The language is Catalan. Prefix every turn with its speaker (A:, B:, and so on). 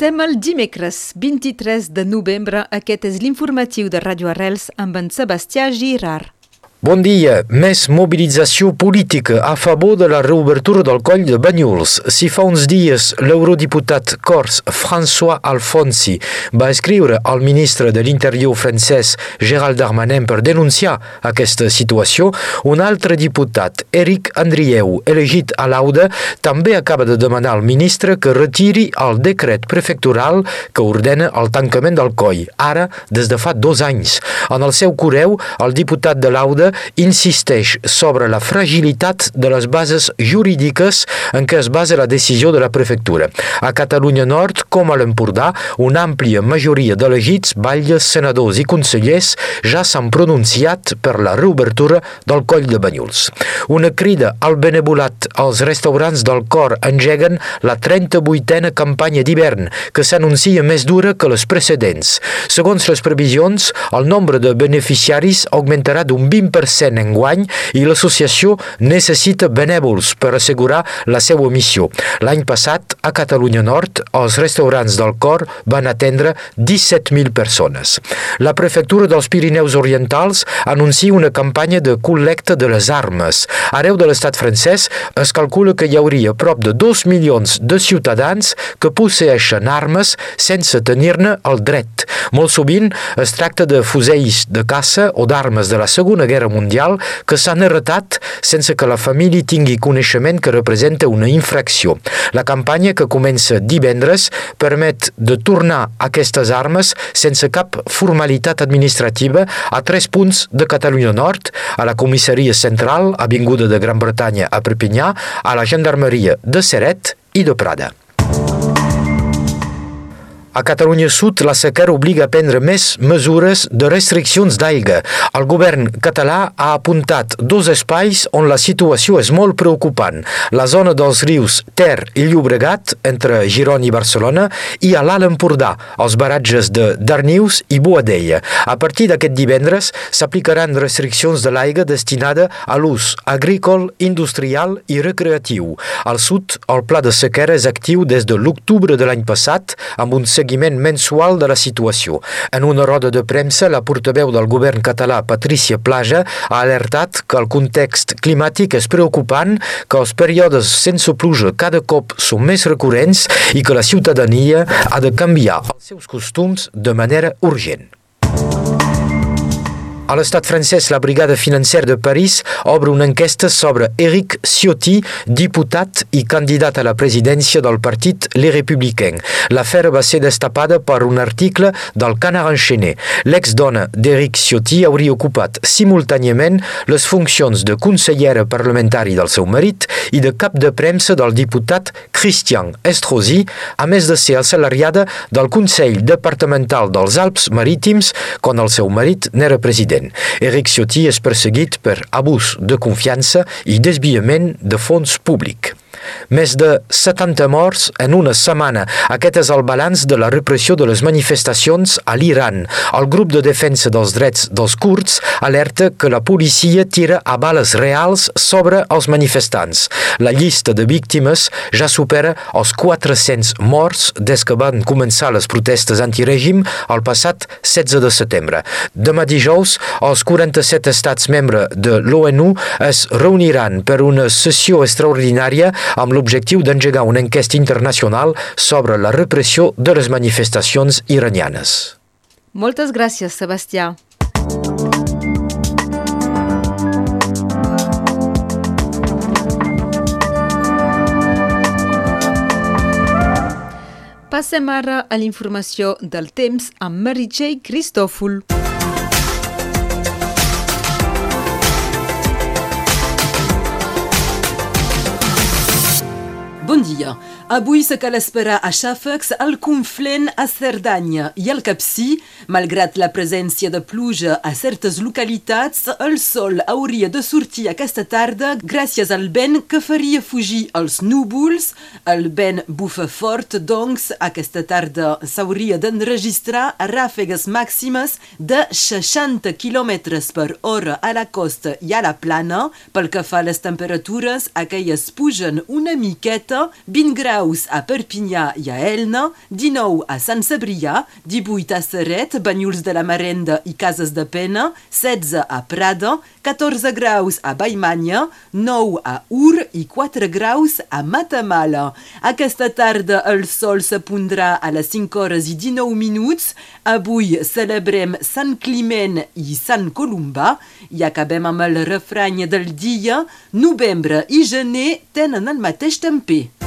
A: Som el dimecres 23 de novembre. Aquest és l'informatiu de Radio Arrels amb en Sebastià Girard.
B: Bon dia. Més mobilització política a favor de la reobertura del coll de Banyuls. Si fa uns dies l'eurodiputat cors François Alfonsi va escriure al ministre de l'Interior francès Gérald Darmanin per denunciar aquesta situació, un altre diputat, Eric Andrieu, elegit a l'Auda, també acaba de demanar al ministre que retiri el decret prefectural que ordena el tancament del coll, ara des de fa dos anys. En el seu correu, el diputat de l'Auda insisteix sobre la fragilitat de les bases jurídiques en què es basa la decisió de la prefectura. A Catalunya Nord, com a l'Empordà, una àmplia majoria d'elegits, batlles, senadors i consellers ja s'han pronunciat per la reobertura del coll de Banyuls. Una crida al benevolat als restaurants del cor engeguen la 38a campanya d'hivern, que s'anuncia més dura que les precedents. Segons les previsions, el nombre de beneficiaris augmentarà d'un 20% 20% enguany i l'associació necessita benèvols per assegurar la seva missió. L'any passat, a Catalunya Nord, els restaurants del Cor van atendre 17.000 persones. La prefectura dels Pirineus Orientals anuncia una campanya de col·lecta de les armes. Arreu de l'estat francès es calcula que hi hauria prop de 2 milions de ciutadans que posseeixen armes sense tenir-ne el dret. Molt sovint es tracta de fusells de caça o d'armes de la Segona Guerra Mundial que s'han heretat sense que la família tingui coneixement que representa una infracció. La campanya que comença divendres permet de tornar aquestes armes sense cap formalitat administrativa a tres punts de Catalunya Nord, a la comissaria central, avinguda de Gran Bretanya a Perpinyà, a la gendarmeria de Seret i de Prada. A Catalunya Sud, la sequera obliga a prendre més mesures de restriccions d'aigua. El govern català ha apuntat dos espais on la situació és molt preocupant. La zona dels rius Ter i Llobregat, entre Girona i Barcelona, i a l'Alt Empordà, els baratges de Darnius i Boadella. A partir d'aquest divendres s'aplicaran restriccions de l'aigua destinada a l'ús agrícola, industrial i recreatiu. Al sud, el pla de sequera és actiu des de l'octubre de l'any passat, amb un seguiment mensual de la situació. En una roda de premsa, la portaveu del govern català, Patricia Plaja, ha alertat que el context climàtic és preocupant, que els períodes sense pluja cada cop són més recurrents i que la ciutadania ha de canviar els seus costums de manera urgent. A l'estat francès, la Brigada Financera de París obre una enquesta sobre Eric Ciotti, diputat i candidat a la presidència del partit Les Républicains. L'afer va ser destapada per un article del Canard Enchaîné. L'ex-dona d'Eric Ciotti hauria ocupat simultàniament les funcions de consellera parlamentari del seu marit i de cap de premsa del diputat Christian Estrosi, a més de ser assalariada del Consell Departamental dels Alps Marítims quan el seu marit n'era president president. Eric Ciotti és perseguit per abús de confiança i desviament de fons públic. Més de 70 morts en una setmana. Aquest és el balanç de la repressió de les manifestacions a l'Iran. El grup de defensa dels drets dels kurds alerta que la policia tira a bales reals sobre els manifestants. La llista de víctimes ja supera els 400 morts des que van començar les protestes antirègim el passat 16 de setembre. Demà dijous, els 47 estats membres de l'ONU es reuniran per una sessió extraordinària amb l'objectiu d'engegar una enquesta internacional sobre la repressió de les manifestacions iranianes.
A: Moltes gràcies, Sebastià. Passem ara a l'informació del temps amb Meritxell Cristòfol.
C: Bon dia. Avui se cal esperar a xàfecs al Conflent a Cerdanya i al Capcí. Malgrat la presència de pluja a certes localitats, el sol hauria de sortir aquesta tarda gràcies al vent que faria fugir els núvols. El vent bufa fort, doncs aquesta tarda s'hauria d'enregistrar ràfegues màximes de 60 km per hora a la costa i a la plana. Pel que fa a les temperatures, aquelles pugen una miqueta 20 graus a Perpinyà i a Elna, 19 a Sant Cebrià, 18 a Serret, Banyuls de la Marenda i Cases de Pena, 16 a Prada, 14 graus a Baimanya, 9 a Ur i 4 graus a Matamala. Aquesta tarda el sol se pondrà a les 5 hores i 19 minuts. Avui celebrem Sant Climent i Sant Columba i acabem amb el refrany del dia novembre i gener tenen el mateix temper.